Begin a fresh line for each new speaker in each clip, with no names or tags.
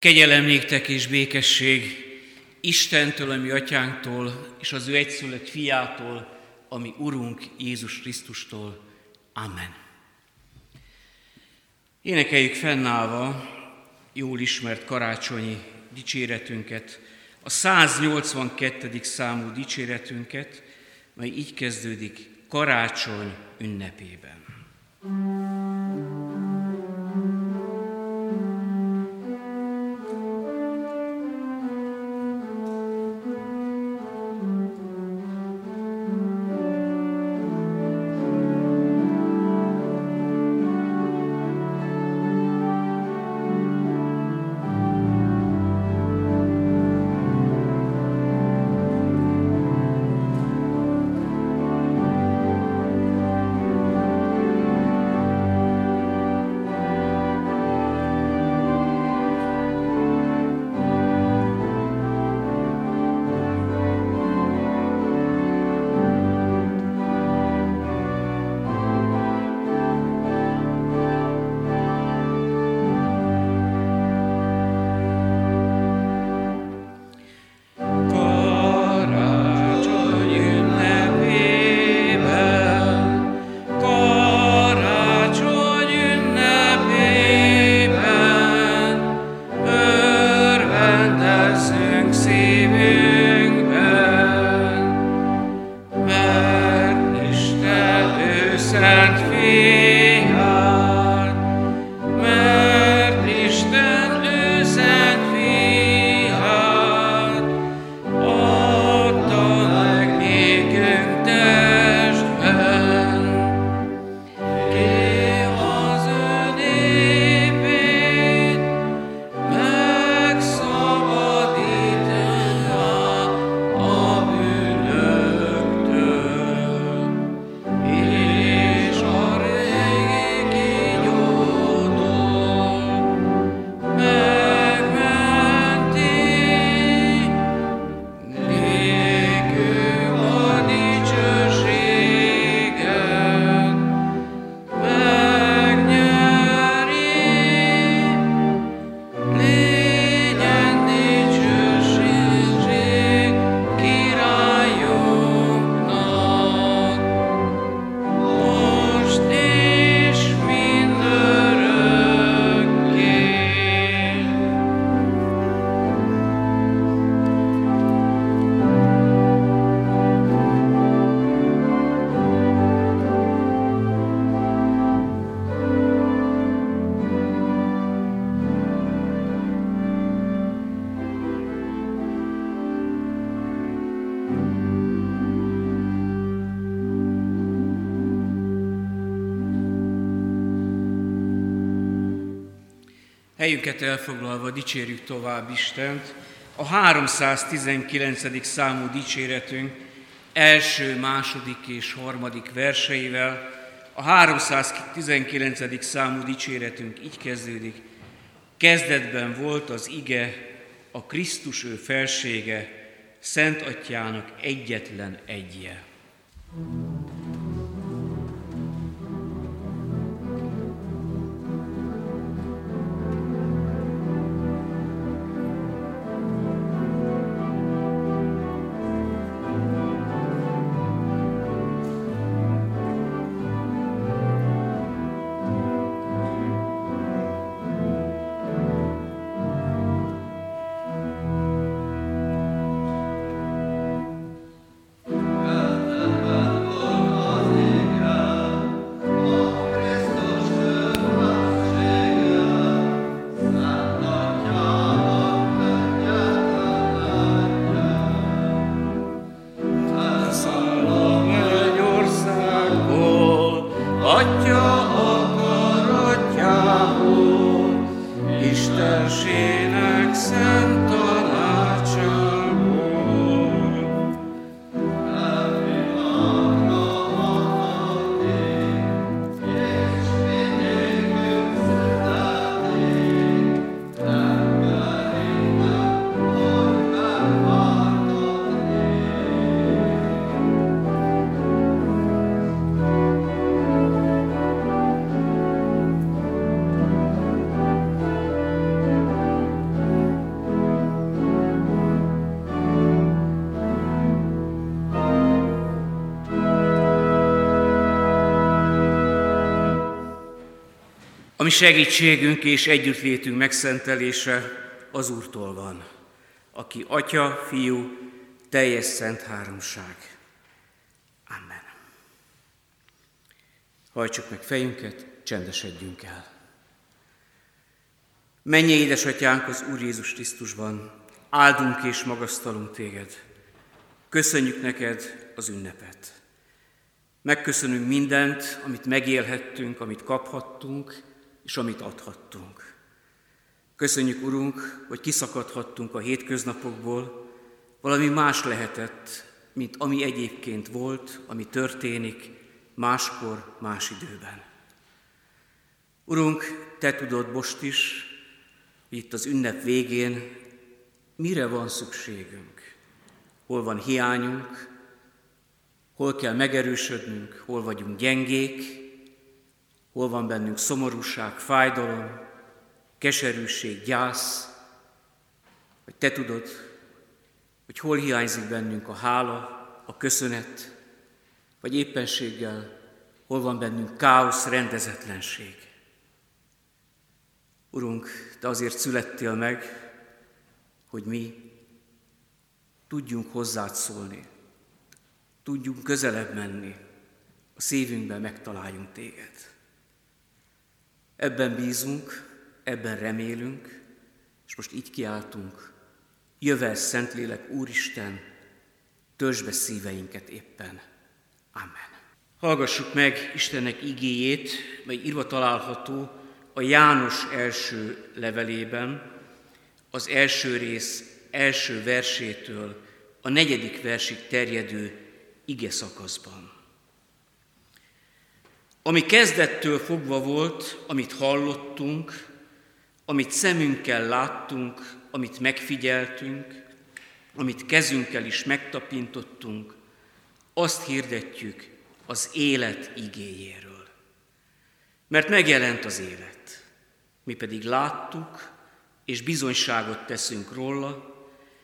Kegyelem néktek és békesség Istentől, ami atyánktól, és az ő egyszülött fiától, ami Urunk Jézus Krisztustól. Amen. Énekeljük fennállva jól ismert karácsonyi dicséretünket, a 182. számú dicséretünket, mely így kezdődik karácsony ünnepében. thank tovább Istent. A 319. számú dicséretünk első, második és harmadik verseivel. A 319. számú dicséretünk így kezdődik. Kezdetben volt az ige, a Krisztus ő felsége, Szent Atyának egyetlen egyje. thank you mi segítségünk és együttlétünk megszentelése az Úrtól van, aki Atya, Fiú, teljes szent háromság. Amen. Hajtsuk meg fejünket, csendesedjünk el. Menj, édesatyánk az Úr Jézus Krisztusban, áldunk és magasztalunk téged. Köszönjük neked az ünnepet. Megköszönünk mindent, amit megélhettünk, amit kaphattunk, és amit adhattunk. Köszönjük, Urunk, hogy kiszakadhattunk a hétköznapokból, valami más lehetett, mint ami egyébként volt, ami történik, máskor, más időben. Urunk, Te tudod most is, itt az ünnep végén mire van szükségünk, hol van hiányunk, hol kell megerősödnünk, hol vagyunk gyengék, hol van bennünk szomorúság, fájdalom, keserűség, gyász, hogy Te tudod, hogy hol hiányzik bennünk a hála, a köszönet, vagy éppenséggel hol van bennünk káosz, rendezetlenség. Urunk, Te azért születtél meg, hogy mi tudjunk hozzád szólni, tudjunk közelebb menni, a szívünkben megtaláljunk Téged. Ebben bízunk, ebben remélünk, és most így kiáltunk, jövel Szentlélek Úristen, törzs be szíveinket éppen. Amen. Hallgassuk meg Istennek igéjét, mely írva található a János első levelében, az első rész első versétől a negyedik versig terjedő ige szakaszban. Ami kezdettől fogva volt, amit hallottunk, amit szemünkkel láttunk, amit megfigyeltünk, amit kezünkkel is megtapintottunk, azt hirdetjük az élet igéjéről. Mert megjelent az élet, mi pedig láttuk, és bizonyságot teszünk róla,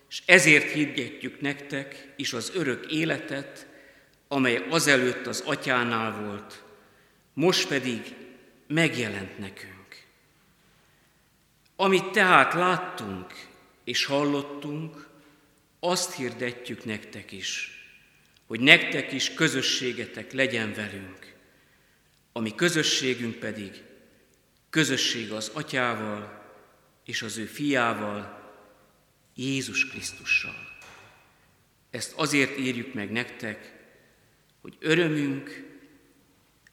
és ezért hirdetjük nektek is az örök életet, amely azelőtt az atyánál volt, most pedig megjelent nekünk. Amit tehát láttunk és hallottunk, azt hirdetjük nektek is, hogy nektek is közösségetek legyen velünk, ami közösségünk pedig közösség az Atyával és az ő fiával, Jézus Krisztussal. Ezt azért írjuk meg nektek, hogy örömünk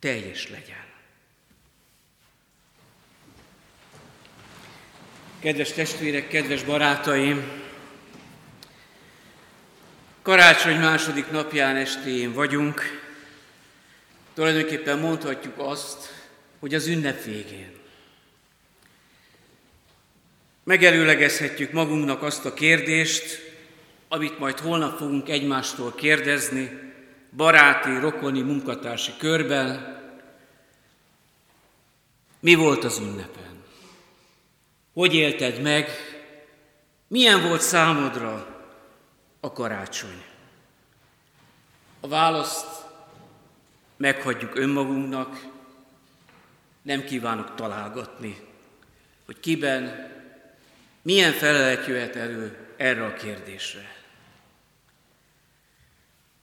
teljes legyen. Kedves testvérek, kedves barátaim! Karácsony második napján estéjén vagyunk. Tulajdonképpen mondhatjuk azt, hogy az ünnep végén. Megelőlegezhetjük magunknak azt a kérdést, amit majd holnap fogunk egymástól kérdezni, baráti, rokoni, munkatársi körben. Mi volt az ünnepen? Hogy élted meg? Milyen volt számodra a karácsony? A választ meghagyjuk önmagunknak, nem kívánok találgatni, hogy kiben milyen felelet jöhet elő erre a kérdésre.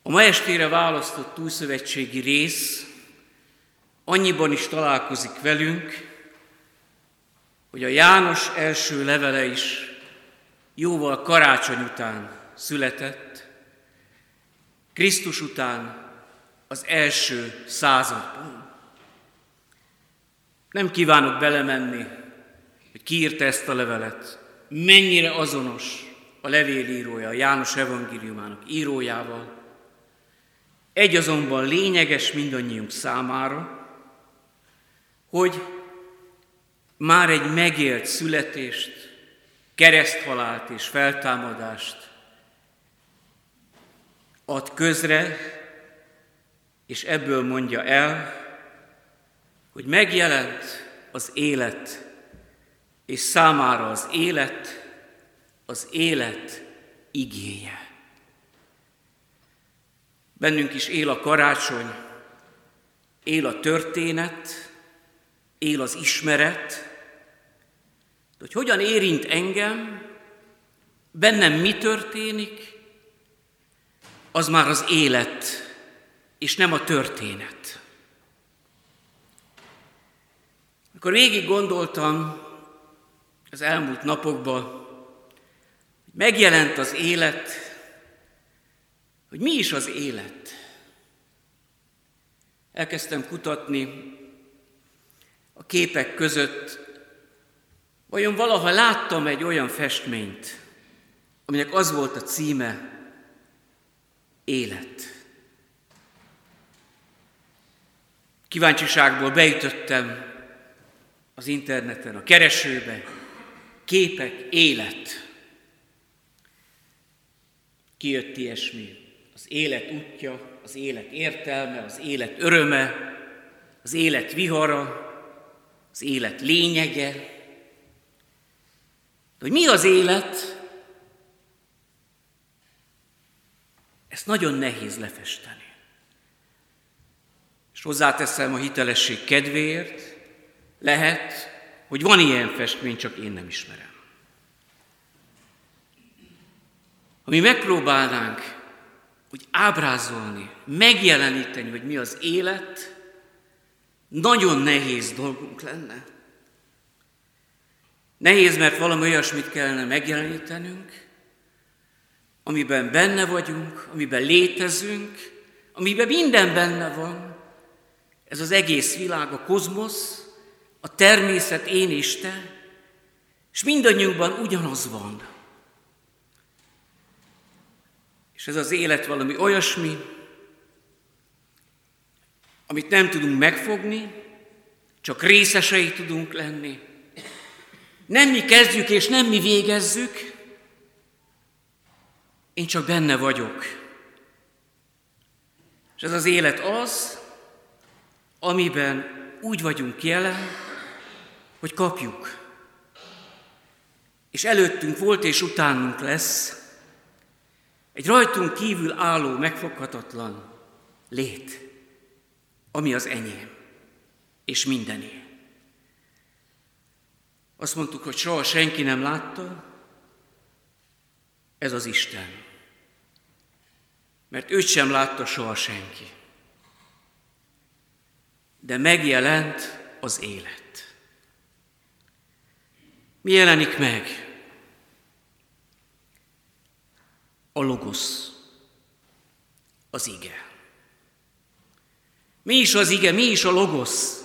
A ma estére választott túlszövetségi rész annyiban is találkozik velünk, hogy a János első levele is jóval karácsony után született, Krisztus után az első században. Nem kívánok belemenni, hogy ki írta ezt a levelet, mennyire azonos a levélírója, a János evangéliumának írójával. Egy azonban lényeges mindannyiunk számára, hogy már egy megélt születést, kereszthalált és feltámadást ad közre, és ebből mondja el, hogy megjelent az élet, és számára az élet, az élet igéje. Bennünk is él a karácsony, él a történet, él az ismeret, de hogy hogyan érint engem, bennem mi történik, az már az élet, és nem a történet. Amikor végig gondoltam az elmúlt napokban, megjelent az élet, hogy mi is az élet. Elkezdtem kutatni a képek között, vajon valaha láttam egy olyan festményt, aminek az volt a címe, élet. Kíváncsiságból beütöttem az interneten, a keresőbe, képek, élet. Kijött ilyesmi, az élet útja, az élet értelme, az élet öröme, az élet vihara, az élet lényege. De hogy mi az élet, ezt nagyon nehéz lefesteni. És hozzáteszem a hitelesség kedvéért, lehet, hogy van ilyen festmény, csak én nem ismerem. Ha mi megpróbálnánk úgy ábrázolni, megjeleníteni, hogy mi az élet, nagyon nehéz dolgunk lenne. Nehéz, mert valami olyasmit kellene megjelenítenünk, amiben benne vagyunk, amiben létezünk, amiben minden benne van. Ez az egész világ, a kozmosz, a természet, én és te, és mindannyiunkban ugyanaz van. És ez az élet valami olyasmi, amit nem tudunk megfogni, csak részesei tudunk lenni. Nem mi kezdjük és nem mi végezzük, én csak benne vagyok. És ez az élet az, amiben úgy vagyunk jelen, hogy kapjuk. És előttünk volt és utánunk lesz egy rajtunk kívül álló, megfoghatatlan lét ami az enyém, és mindené. Azt mondtuk, hogy soha senki nem látta, ez az Isten. Mert őt sem látta soha senki. De megjelent az élet. Mi jelenik meg? A logosz, az ige. Mi is az ige, mi is a logosz?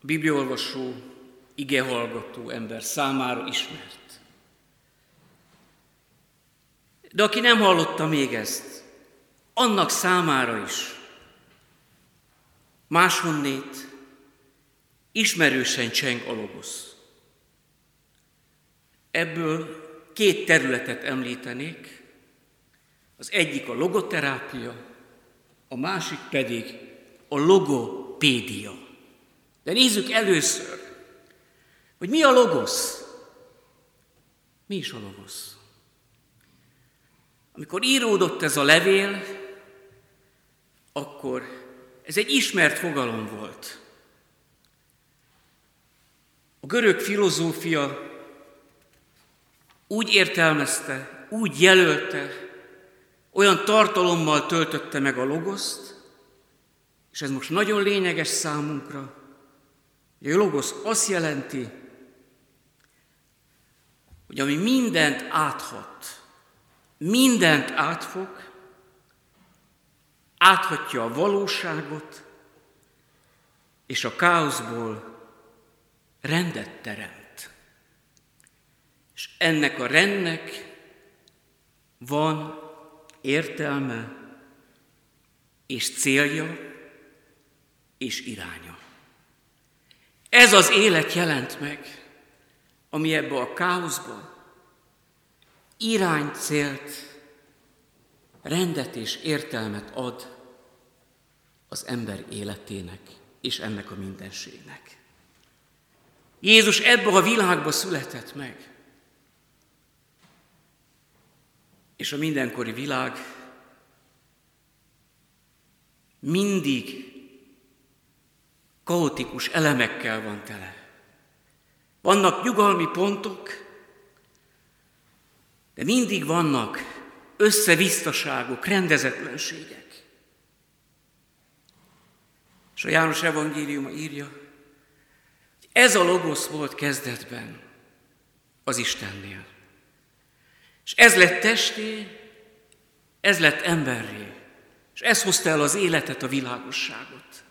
A bibliolvasó, ige hallgató ember számára ismert. De aki nem hallotta még ezt, annak számára is máshonnét ismerősen cseng a logosz. Ebből két területet említenék. Az egyik a logoterápia, a másik pedig a logopédia. De nézzük először, hogy mi a logosz. Mi is a logosz? Amikor íródott ez a levél, akkor ez egy ismert fogalom volt. A görög filozófia úgy értelmezte, úgy jelölte, olyan tartalommal töltötte meg a logoszt, és ez most nagyon lényeges számunkra, hogy a logosz azt jelenti, hogy ami mindent áthat, mindent átfog, áthatja a valóságot, és a káoszból rendet teremt. És ennek a rendnek van értelme és célja és iránya. Ez az élet jelent meg, ami ebbe a káoszba irány, célt, rendet és értelmet ad az ember életének és ennek a mindenségnek. Jézus ebbe a világba született meg. És a mindenkori világ mindig kaotikus elemekkel van tele. Vannak nyugalmi pontok, de mindig vannak összevisztaságok, rendezetlenségek. És a János evangéliuma írja, hogy ez a logosz volt kezdetben az Istennél. És ez lett testé, ez lett emberré, és ez hozta el az életet, a világosságot.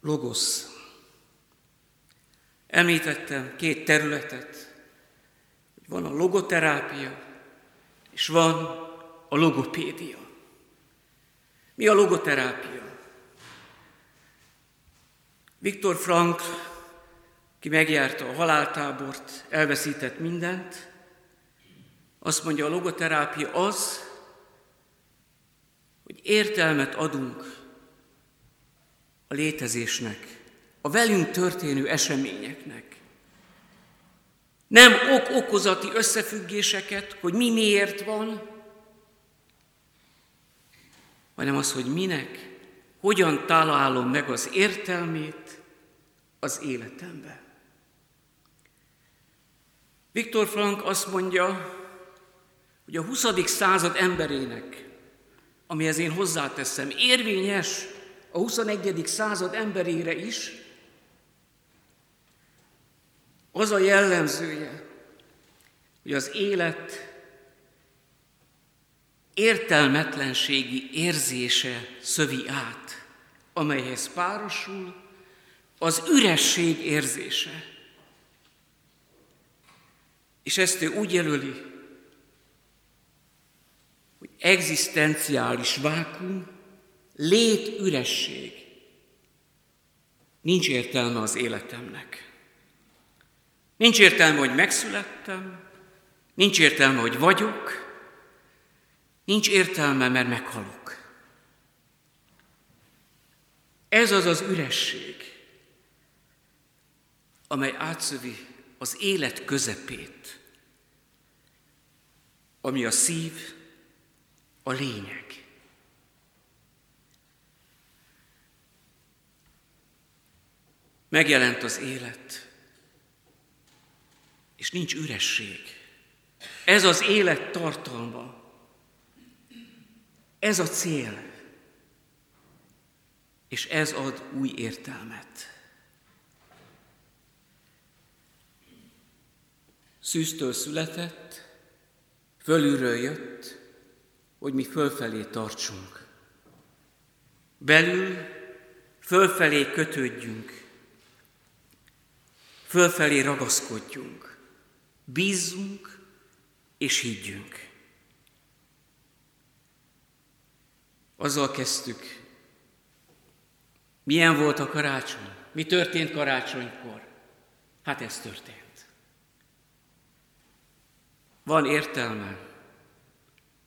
Logosz. Említettem két területet, van a logoterápia, és van a logopédia. Mi a logoterápia? Viktor Frank, ki megjárta a haláltábort, elveszített mindent, azt mondja, a logoterápia az, hogy értelmet adunk a létezésnek, a velünk történő eseményeknek. Nem ok-okozati összefüggéseket, hogy mi miért van, hanem az, hogy minek, hogyan találom meg az értelmét az életemben. Viktor Frank azt mondja, hogy a 20. század emberének, amihez én hozzáteszem, érvényes a 21. század emberére is, az a jellemzője, hogy az élet értelmetlenségi érzése szövi át, amelyhez párosul az üresség érzése. És ezt ő úgy jelöli, hogy egzisztenciális vákum, létüresség. Nincs értelme az életemnek. Nincs értelme, hogy megszülettem, nincs értelme, hogy vagyok, nincs értelme, mert meghalok. Ez az az üresség, amely átszövi az élet közepét, ami a szív, a lényeg. Megjelent az élet, és nincs üresség. Ez az élet tartalma. Ez a cél. És ez ad új értelmet. Szűztől született, fölülről jött, hogy mi fölfelé tartsunk. Belül fölfelé kötődjünk, fölfelé ragaszkodjunk, bízzunk és higgyünk. Azzal kezdtük, milyen volt a karácsony, mi történt karácsonykor. Hát ez történt. Van értelme,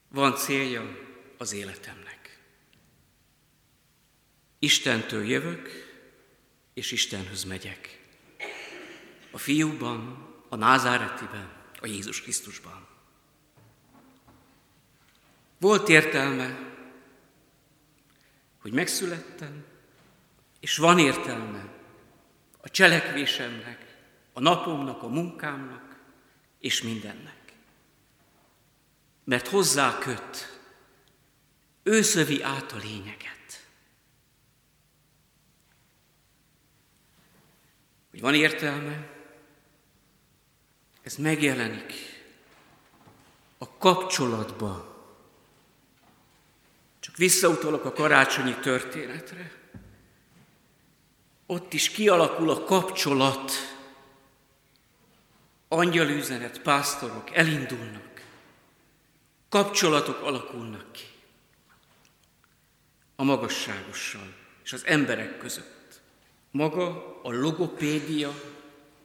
van célja az életemnek. Istentől jövök, és Istenhöz megyek. A fiúban, a názáretiben, a Jézus Krisztusban. Volt értelme, hogy megszülettem, és van értelme a cselekvésemnek, a napomnak, a munkámnak, és mindennek mert hozzá köt, ő szövi át a lényeget. Hogy van értelme, ez megjelenik a kapcsolatba. Csak visszautalok a karácsonyi történetre. Ott is kialakul a kapcsolat. Angyalüzenet, pásztorok elindulnak. Kapcsolatok alakulnak ki a magasságossal és az emberek között. Maga a logopédia,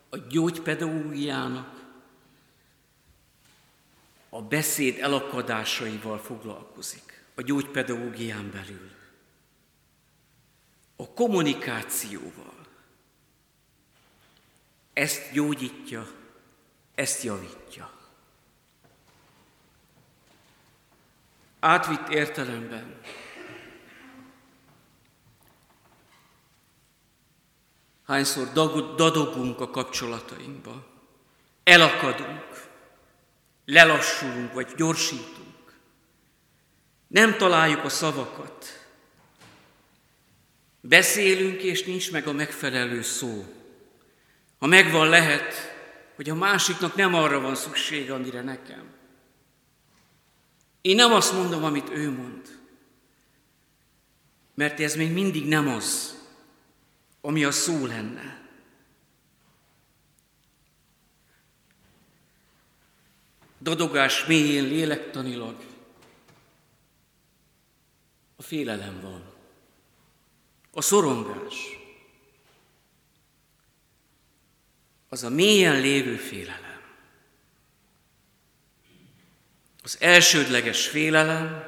a gyógypedagógiának a beszéd elakadásaival foglalkozik, a gyógypedagógián belül. A kommunikációval. Ezt gyógyítja, ezt javítja. átvitt értelemben. Hányszor dadogunk a kapcsolatainkba, elakadunk, lelassulunk vagy gyorsítunk, nem találjuk a szavakat, beszélünk és nincs meg a megfelelő szó. Ha megvan, lehet, hogy a másiknak nem arra van szüksége, amire nekem. Én nem azt mondom, amit ő mond, mert ez még mindig nem az, ami a szó lenne. Dadogás mélyén lélektanilag a félelem van, a szorongás, az a mélyen lévő félelem. Az elsődleges félelem,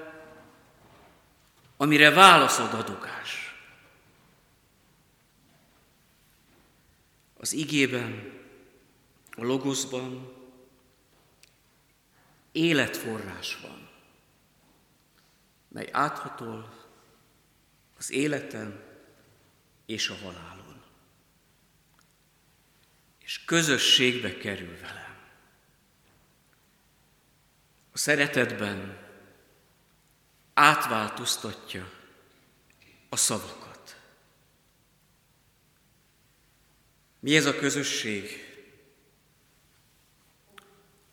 amire válasz a dadogás. Az igében, a logoszban életforrás van, mely áthatol az életen és a halálon. És közösségbe kerül velem. A szeretetben átváltoztatja a szavakat. Mi ez a közösség?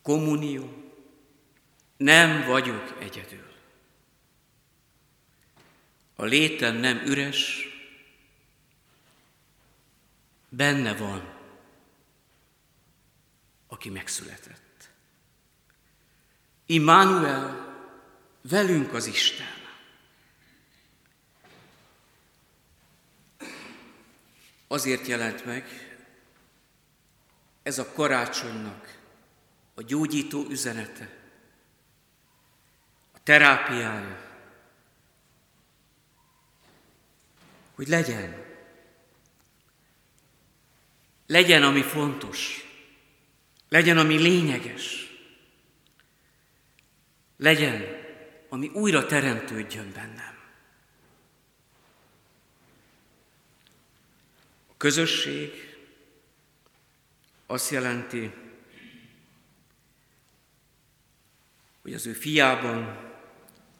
Kommunió. Nem vagyok egyedül. A létem nem üres, benne van, aki megszületett. Immanuel velünk az Isten. Azért jelent meg ez a karácsonynak a gyógyító üzenete, a terápiája, hogy legyen. Legyen, ami fontos. Legyen, ami lényeges. Legyen, ami újra teremtődjön bennem. A közösség azt jelenti, hogy az ő fiában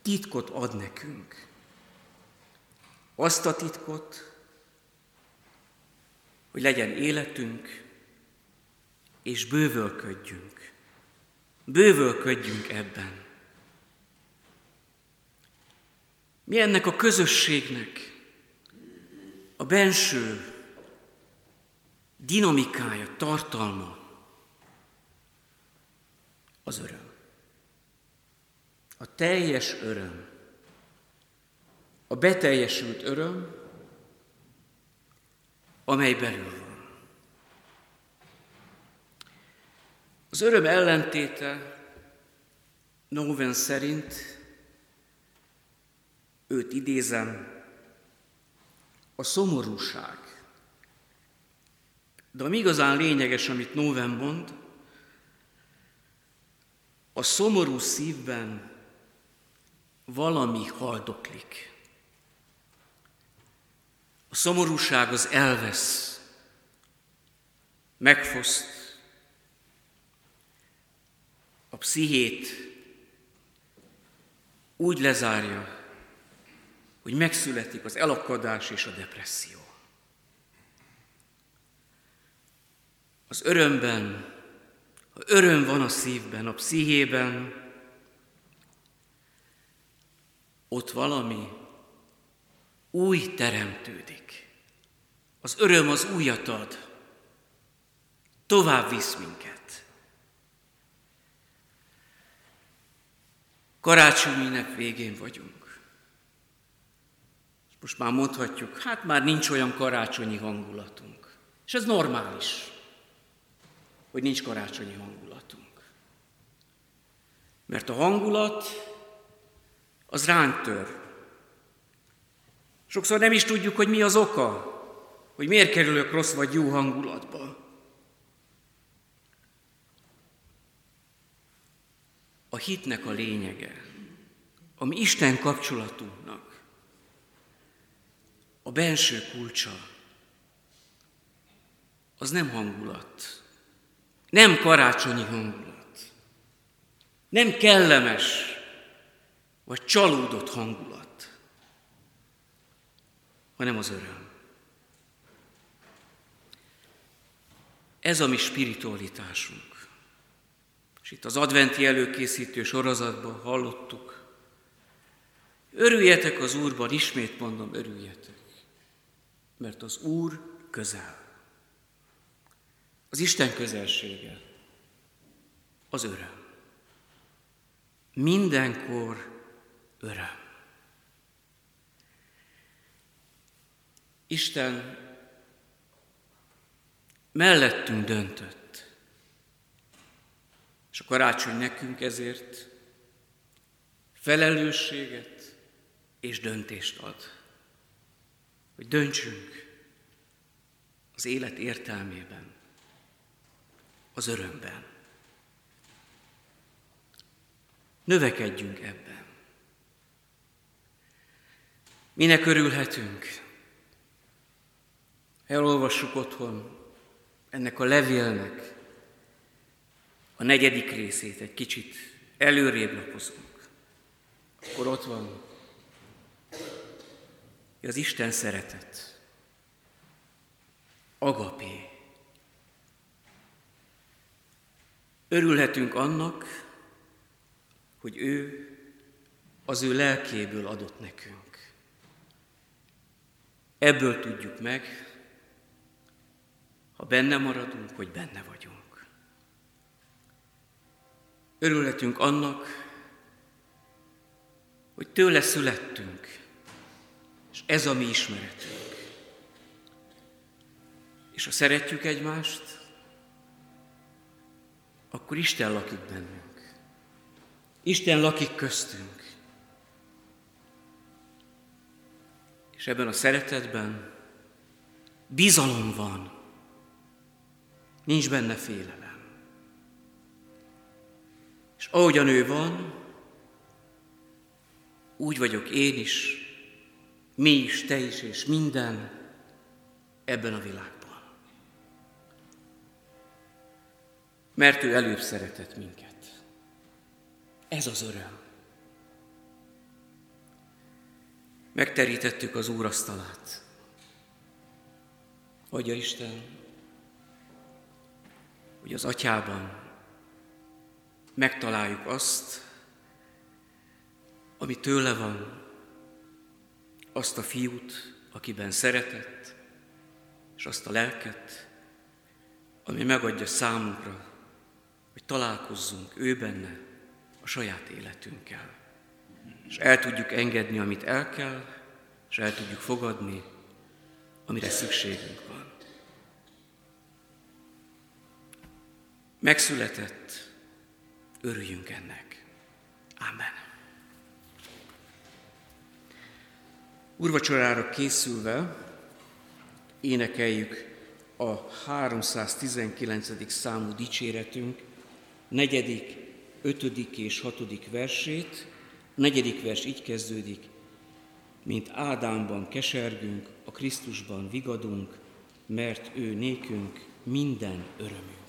titkot ad nekünk. Azt a titkot, hogy legyen életünk, és bővölködjünk. Bővölködjünk ebben. Mi ennek a közösségnek a benső dinamikája, tartalma? Az öröm. A teljes öröm. A beteljesült öröm, amely belül van. Az öröm ellentéte Noven szerint őt idézem, a szomorúság. De ami igazán lényeges, amit Nóven mond, a szomorú szívben valami haldoklik. A szomorúság az elvesz, megfoszt, a pszichét úgy lezárja, hogy megszületik az elakadás és a depresszió. Az örömben, ha öröm van a szívben, a pszichében, ott valami új teremtődik. Az öröm az újat ad, tovább visz minket. Karácsonyi ünnep végén vagyunk. Most már mondhatjuk, hát már nincs olyan karácsonyi hangulatunk. És ez normális, hogy nincs karácsonyi hangulatunk. Mert a hangulat az ránk tör. Sokszor nem is tudjuk, hogy mi az oka, hogy miért kerülök rossz vagy jó hangulatba. A hitnek a lényege, ami Isten kapcsolatunknak, a benső kulcsa az nem hangulat. Nem karácsonyi hangulat. Nem kellemes vagy csalódott hangulat, hanem az öröm. Ez a mi spiritualitásunk. És itt az adventi előkészítő sorozatban hallottuk, örüljetek az Úrban, ismét mondom, örüljetek, mert az Úr közel. Az Isten közelsége, az öröm. Mindenkor öröm. Isten mellettünk döntött, és a karácsony nekünk ezért felelősséget és döntést ad, hogy döntsünk az élet értelmében, az örömben. Növekedjünk ebben. Minek örülhetünk? Elolvassuk otthon ennek a levélnek a negyedik részét, egy kicsit előrébb lapozunk. Akkor ott van az Isten szeretet, agapé. Örülhetünk annak, hogy ő az ő lelkéből adott nekünk. Ebből tudjuk meg, ha benne maradunk, hogy benne vagyunk. Örülhetünk annak, hogy tőle születtünk, és ez a mi ismeretünk. És ha szeretjük egymást, akkor Isten lakik bennünk. Isten lakik köztünk. És ebben a szeretetben bizalom van, nincs benne félelem. És ahogyan ő van, úgy vagyok én is, mi is, te is, és minden ebben a világban. Mert ő előbb szeretett minket. Ez az öröm. Megterítettük az úrasztalát. Adja Isten, hogy az atyában megtaláljuk azt, ami tőle van, azt a fiút, akiben szeretett, és azt a lelket, ami megadja számunkra, hogy találkozzunk ő benne a saját életünkkel és el tudjuk engedni, amit el kell, és el tudjuk fogadni, amire szükségünk van. Megszületett, örüljünk ennek. Amen. Urvacsorára készülve énekeljük a 319. számú dicséretünk negyedik, ötödik és hatodik versét, a negyedik vers így kezdődik, mint Ádámban kesergünk, a Krisztusban vigadunk, mert ő nékünk minden örömünk.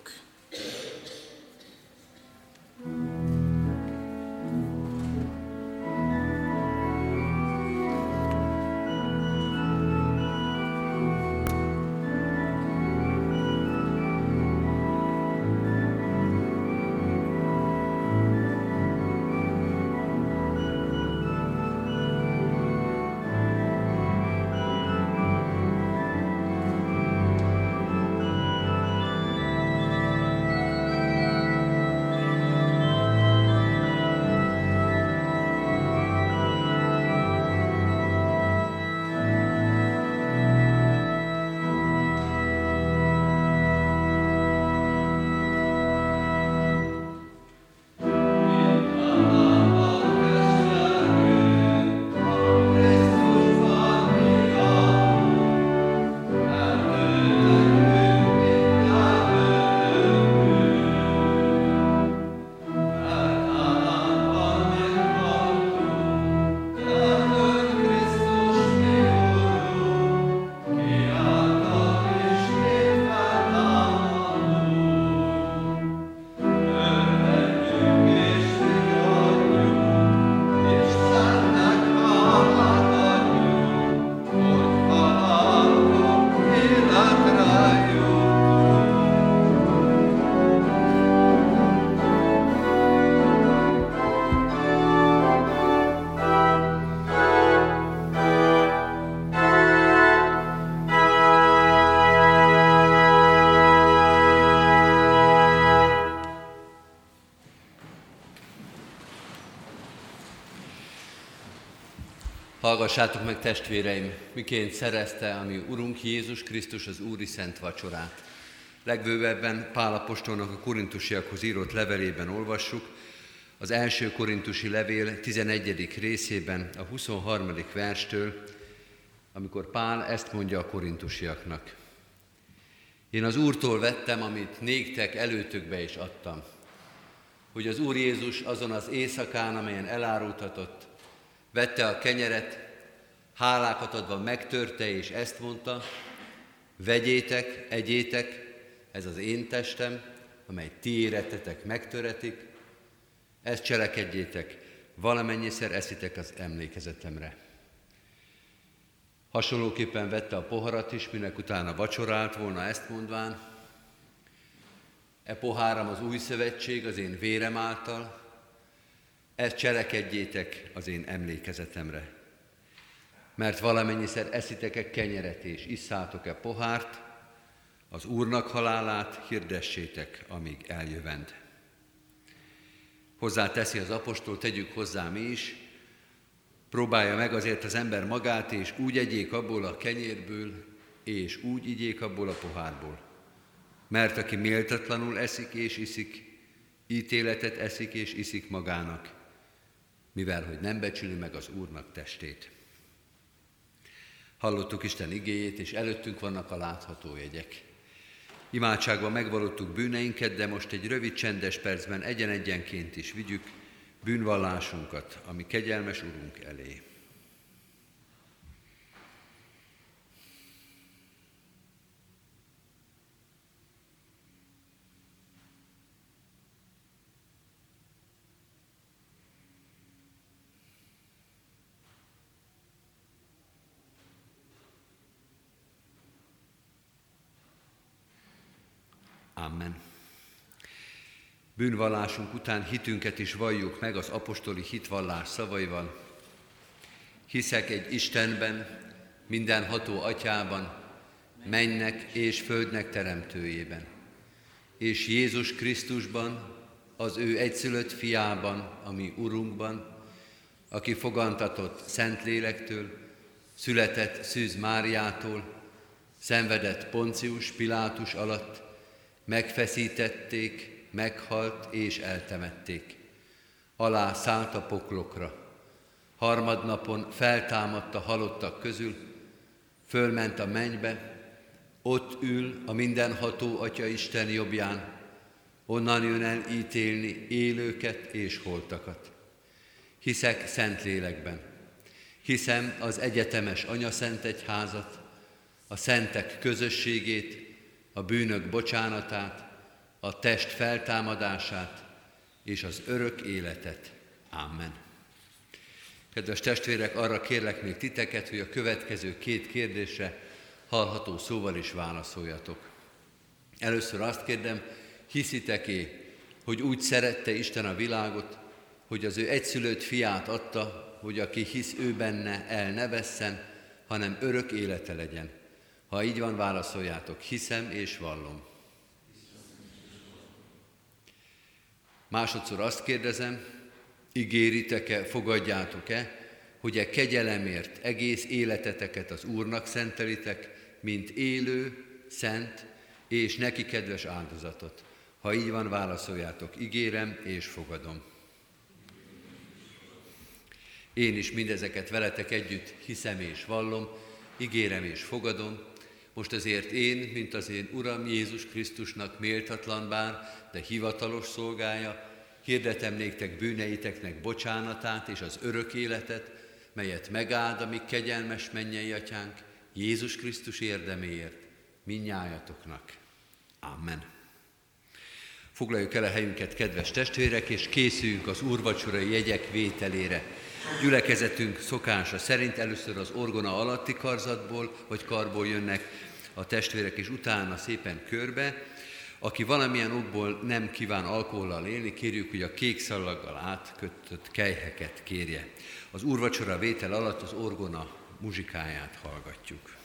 Hallgassátok meg testvéreim, miként szerezte a mi Urunk Jézus Krisztus az Úri Szent Vacsorát. Legbővebben Pálapostolnak a korintusiakhoz írott levelében olvassuk, az első korintusi levél 11. részében, a 23. verstől, amikor Pál ezt mondja a korintusiaknak. Én az Úrtól vettem, amit néktek előtökbe is adtam, hogy az Úr Jézus azon az éjszakán, amelyen elárultatott, vette a kenyeret, hálákat adva megtörte, és ezt mondta, vegyétek, egyétek, ez az én testem, amely ti éretetek megtöretik, ezt cselekedjétek, valamennyiszer eszitek az emlékezetemre. Hasonlóképpen vette a poharat is, minek utána vacsorált volna ezt mondván, e poháram az új szövetség az én vérem által, ezt cselekedjétek az én emlékezetemre. Mert valamennyiszer eszitek-e kenyeret és isszátok-e pohárt, az Úrnak halálát hirdessétek, amíg eljövend. Hozzá teszi az apostol, tegyük hozzá mi is, próbálja meg azért az ember magát, és úgy egyék abból a kenyérből, és úgy igyék abból a pohárból. Mert aki méltatlanul eszik és iszik, ítéletet eszik és iszik magának, mivel hogy nem becsüli meg az Úrnak testét. Hallottuk Isten igéjét, és előttünk vannak a látható jegyek. Imádságban megvalottuk bűneinket, de most egy rövid csendes percben egyen-egyenként is vigyük bűnvallásunkat, ami kegyelmes Urunk elé. Amen. Bűnvallásunk után hitünket is valljuk meg az apostoli hitvallás szavaival. Hiszek egy Istenben, mindenható atyában, mennek és földnek teremtőjében, és Jézus Krisztusban, az ő egyszülött fiában, ami Urunkban, aki fogantatott Szentlélektől, született Szűz Máriától, szenvedett Poncius Pilátus alatt, megfeszítették, meghalt és eltemették. Alá szállt a poklokra. Harmadnapon feltámadt a halottak közül, fölment a mennybe, ott ül a mindenható Atya Isten jobbján, onnan jön el ítélni élőket és holtakat. Hiszek szent lélekben, hiszem az egyetemes Anya Szent Egyházat, a szentek közösségét, a bűnök bocsánatát, a test feltámadását és az örök életet. Amen. Kedves testvérek, arra kérlek még titeket, hogy a következő két kérdésre hallható szóval is válaszoljatok. Először azt kérdem, hiszitek-é, hogy úgy szerette Isten a világot, hogy az ő egyszülött fiát adta, hogy aki hisz ő benne, el ne vesszen, hanem örök élete legyen. Ha így van, válaszoljátok, hiszem és vallom. Másodszor azt kérdezem, ígéritek-e, fogadjátok-e, hogy e kegyelemért egész életeteket az Úrnak szentelitek, mint élő, szent és neki kedves áldozatot. Ha így van, válaszoljátok, ígérem és fogadom. Én is mindezeket veletek együtt hiszem és vallom, ígérem és fogadom, most azért én, mint az én Uram Jézus Krisztusnak méltatlan bár, de hivatalos szolgája, hirdetem néktek bűneiteknek bocsánatát és az örök életet, melyet megáld a kegyelmes mennyei atyánk, Jézus Krisztus érdeméért, minnyájatoknak. Amen. Foglaljuk el a helyünket, kedves testvérek, és készüljünk az úrvacsorai jegyek vételére. Gyülekezetünk szokása szerint először az orgona alatti karzatból vagy karból jönnek a testvérek, és utána szépen körbe. Aki valamilyen okból nem kíván alkohollal élni, kérjük, hogy a kék szalaggal átkötött kejheket kérje. Az úrvacsora vétel alatt az orgona muzsikáját hallgatjuk.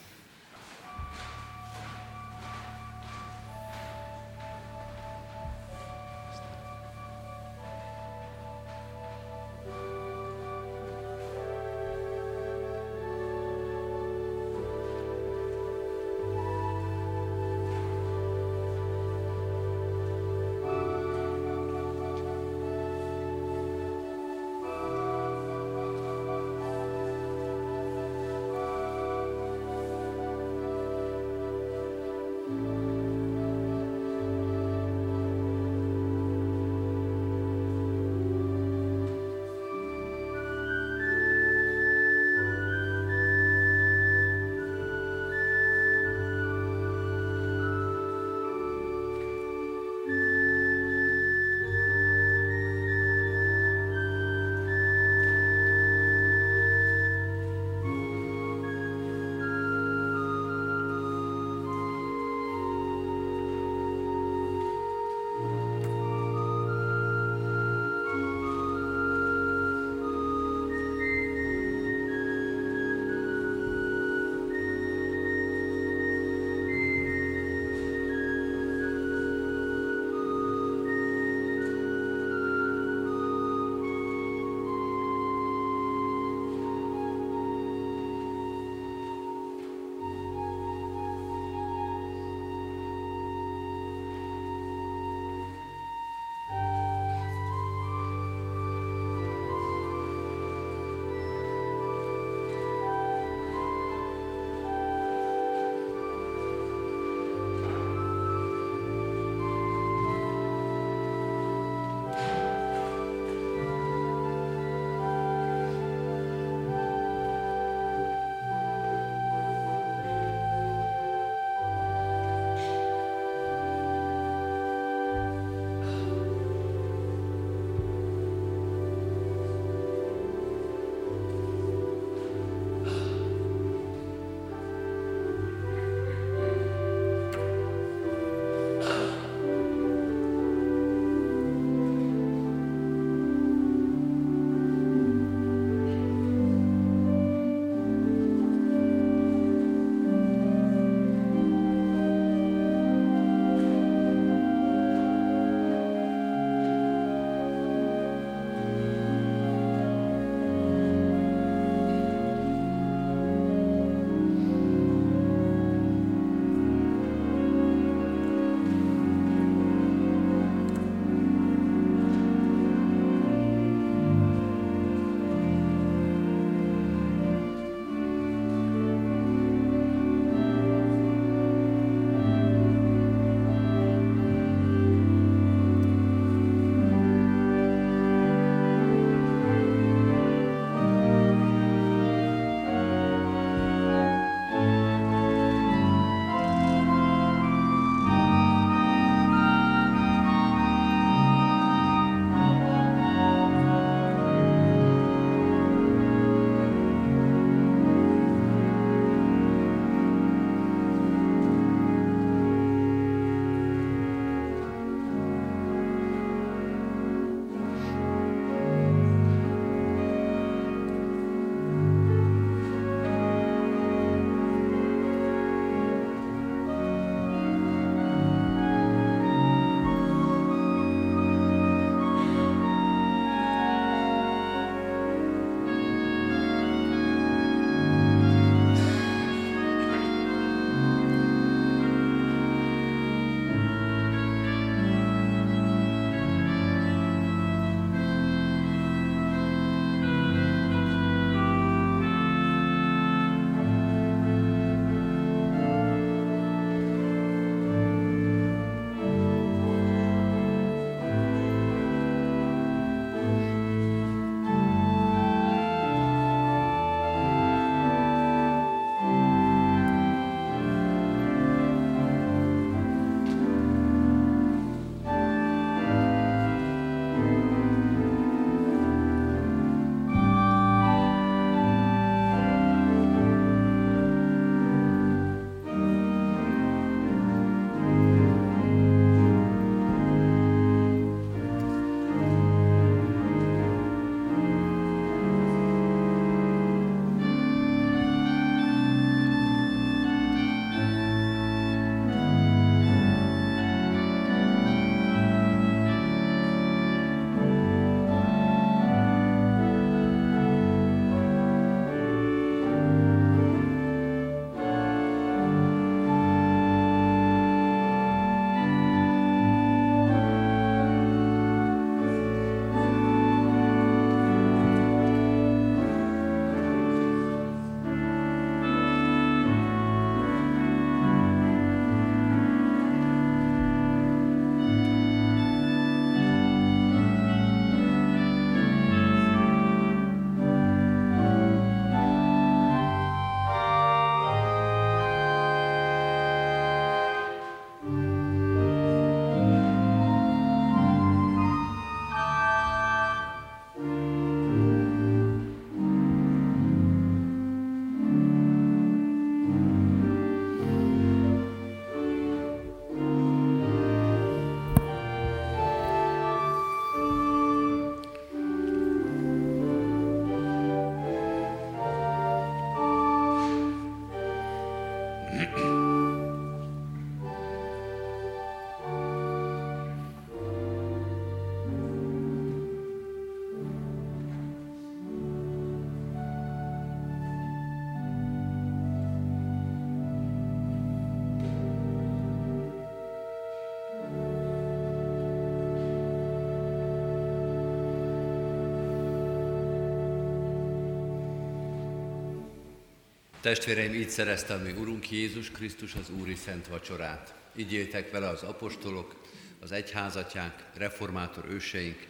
Testvéreim, így szerezte a mi Urunk Jézus Krisztus az Úri Szent Vacsorát. Így éltek vele az apostolok, az egyházatják, reformátor őseink,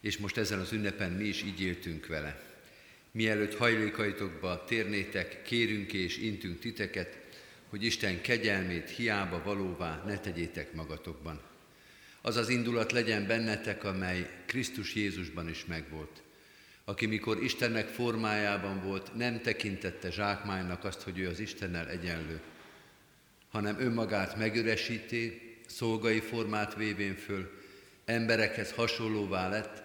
és most ezen az ünnepen mi is így éltünk vele. Mielőtt hajlékaitokba térnétek, kérünk és intünk titeket, hogy Isten kegyelmét hiába valóvá ne tegyétek magatokban. Az az indulat legyen bennetek, amely Krisztus Jézusban is megvolt aki mikor Istennek formájában volt, nem tekintette zsákmánynak azt, hogy ő az Istennel egyenlő, hanem önmagát megüresíti, szolgai formát vévén föl, emberekhez hasonlóvá lett,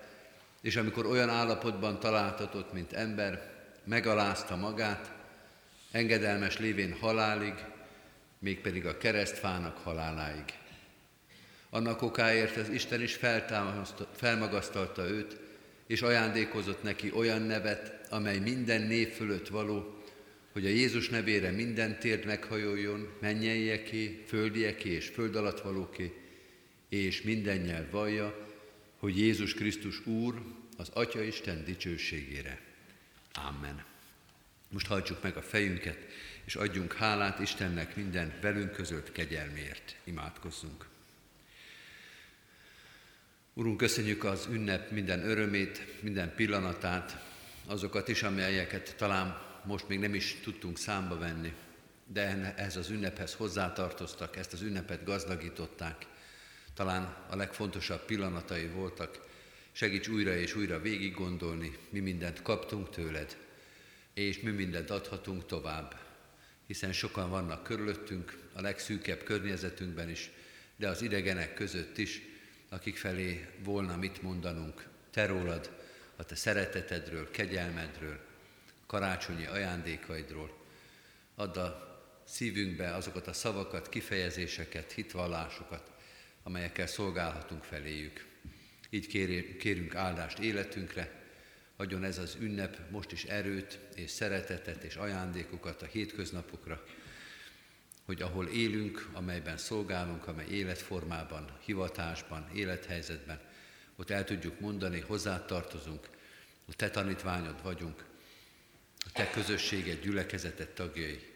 és amikor olyan állapotban találtatott, mint ember, megalázta magát, engedelmes lévén halálig, mégpedig a keresztfának haláláig. Annak okáért az Isten is felmagasztalta őt, és ajándékozott neki olyan nevet, amely minden név fölött való, hogy a Jézus nevére minden térd meghajoljon, mennyeieké, földieké és föld alatt valóké, és minden nyelv vallja, hogy Jézus Krisztus Úr az Atya Isten dicsőségére. Amen. Most hajtsuk meg a fejünket, és adjunk hálát Istennek minden velünk közölt kegyelmért. Imádkozzunk. Urunk, köszönjük az ünnep minden örömét, minden pillanatát, azokat is, amelyeket talán most még nem is tudtunk számba venni, de ehhez az ünnephez hozzátartoztak, ezt az ünnepet gazdagították. Talán a legfontosabb pillanatai voltak. Segíts újra és újra végig gondolni, mi mindent kaptunk tőled, és mi mindent adhatunk tovább. Hiszen sokan vannak körülöttünk, a legszűkebb környezetünkben is, de az idegenek között is, akik felé volna mit mondanunk, te rólad, a te szeretetedről, kegyelmedről, karácsonyi ajándékaidról. Add a szívünkbe azokat a szavakat, kifejezéseket, hitvallásokat, amelyekkel szolgálhatunk feléjük. Így kérünk áldást életünkre, adjon ez az ünnep most is erőt és szeretetet és ajándékokat a hétköznapokra, hogy ahol élünk, amelyben szolgálunk, amely életformában, hivatásban, élethelyzetben, ott el tudjuk mondani, hozzá tartozunk, a te tanítványod vagyunk, a te közösséged, gyülekezeted tagjai.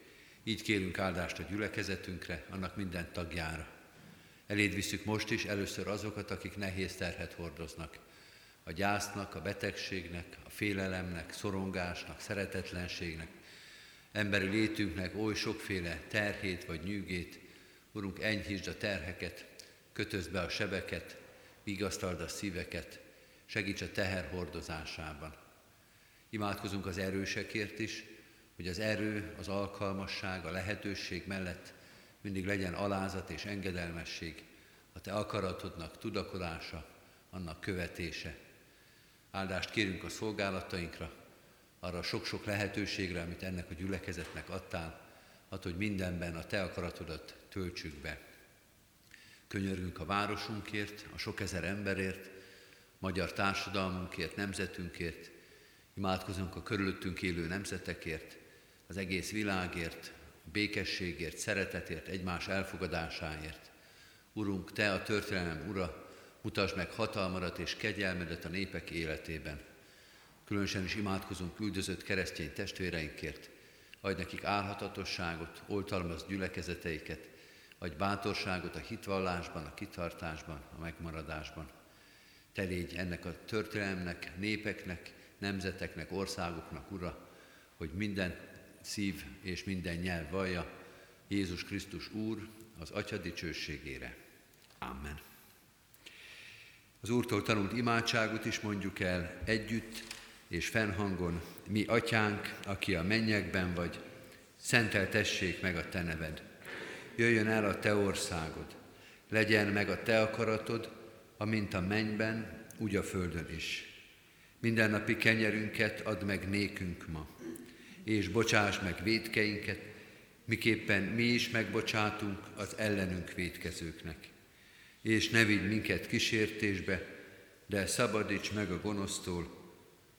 Így kérünk áldást a gyülekezetünkre, annak minden tagjára. Eléd visszük most is először azokat, akik nehéz terhet hordoznak. A gyásznak, a betegségnek, a félelemnek, szorongásnak, szeretetlenségnek, emberi létünknek oly sokféle terhét vagy nyűgét. Urunk, enyhítsd a terheket, kötözd be a sebeket, vigasztald a szíveket, segíts a teher hordozásában. Imádkozunk az erősekért is, hogy az erő, az alkalmasság, a lehetőség mellett mindig legyen alázat és engedelmesség, a Te akaratodnak tudakodása, annak követése. Áldást kérünk a szolgálatainkra, arra sok-sok lehetőségre, amit ennek a gyülekezetnek adtál, ad, hogy mindenben a Te akaratodat töltsük be. Könyörgünk a városunkért, a sok ezer emberért, magyar társadalmunkért, nemzetünkért, imádkozunk a körülöttünk élő nemzetekért, az egész világért, a békességért, szeretetért, egymás elfogadásáért. Urunk, Te a történelem ura, mutasd meg hatalmadat és kegyelmedet a népek életében. Különösen is imádkozunk üldözött keresztény testvéreinkért, adj nekik álhatatosságot, oltalmaz gyülekezeteiket, adj bátorságot a hitvallásban, a kitartásban, a megmaradásban. Te légy ennek a történelemnek, népeknek, nemzeteknek, országoknak, Ura, hogy minden szív és minden nyelv vallja Jézus Krisztus Úr az Atya dicsőségére. Amen. Az Úrtól tanult imádságot is mondjuk el együtt, és fennhangon, mi atyánk, aki a mennyekben vagy, szenteltessék meg a te neved. Jöjjön el a te országod, legyen meg a te akaratod, amint a mennyben, úgy a földön is. Mindennapi kenyerünket add meg nékünk ma, és bocsáss meg védkeinket, miképpen mi is megbocsátunk az ellenünk védkezőknek. És ne vigy minket kísértésbe, de szabadíts meg a gonosztól,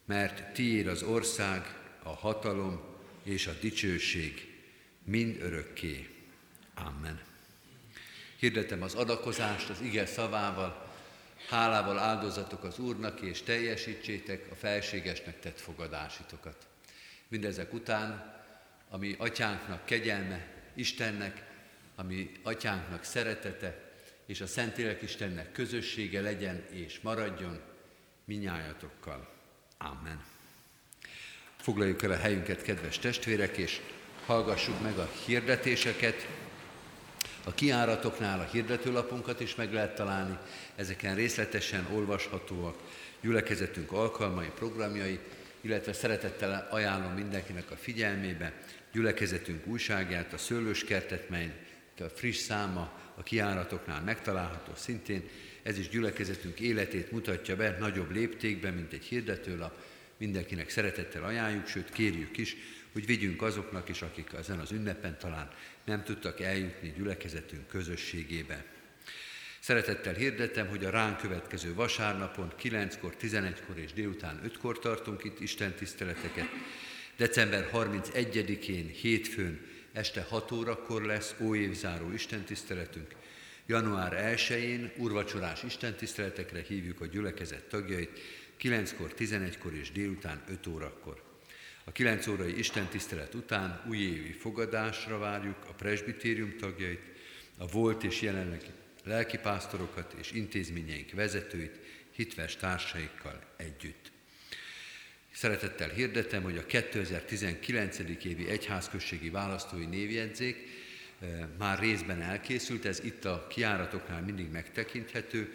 mert tiéd az ország, a hatalom és a dicsőség mind örökké. Amen. Hirdetem az adakozást az ige szavával, hálával áldozatok az Úrnak, és teljesítsétek a felségesnek tett fogadásitokat. Mindezek után ami atyánknak kegyelme, Istennek, ami atyánknak szeretete, és a Szentlélek Istennek közössége legyen és maradjon minnyájatokkal. Amen. Foglaljuk el a helyünket, kedves testvérek, és hallgassuk meg a hirdetéseket. A kiáratoknál a hirdetőlapunkat is meg lehet találni, ezeken részletesen olvashatóak gyülekezetünk alkalmai, programjai, illetve szeretettel ajánlom mindenkinek a figyelmébe gyülekezetünk újságját, a Szőlőskertet, mely a friss száma a kiáratoknál megtalálható szintén. Ez is gyülekezetünk életét mutatja be nagyobb léptékben, mint egy hirdetőlap. Mindenkinek szeretettel ajánljuk, sőt kérjük is, hogy vigyünk azoknak is, akik ezen az ünnepen talán nem tudtak eljutni gyülekezetünk közösségébe. Szeretettel hirdetem, hogy a ránk következő vasárnapon 9-kor, 11-kor és délután 5-kor tartunk itt Isten tiszteleteket. December 31-én, hétfőn este 6 órakor lesz óévzáró istentiszteletünk. Január 1-én urvacsorás istentiszteletekre hívjuk a gyülekezet tagjait, 9-kor, 11-kor és délután 5 órakor. A 9 órai istentisztelet után újévi fogadásra várjuk a presbitérium tagjait, a volt és jelenlegi lelkipásztorokat és intézményeink vezetőit, hitves társaikkal együtt. Szeretettel hirdetem, hogy a 2019. évi egyházközségi választói névjegyzék már részben elkészült, ez itt a kiáratoknál mindig megtekinthető.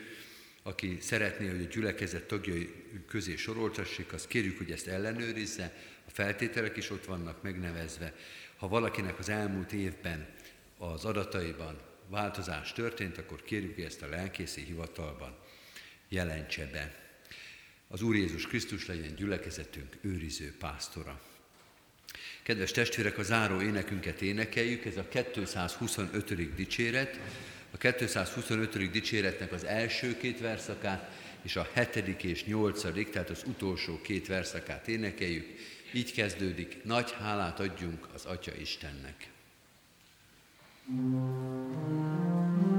Aki szeretné, hogy a gyülekezet tagjai közé soroltassék, azt kérjük, hogy ezt ellenőrizze, a feltételek is ott vannak megnevezve. Ha valakinek az elmúlt évben az adataiban változás történt, akkor kérjük, hogy ezt a lelkészi hivatalban jelentse be. Az Úr Jézus Krisztus legyen gyülekezetünk őriző pásztora. Kedves testvérek, a záró énekünket énekeljük, ez a 225. dicséret. A 225. dicséretnek az első két verszakát és a hetedik és nyolcadik, tehát az utolsó két verszakát énekeljük. Így kezdődik, nagy hálát adjunk az Atya Istennek. thank you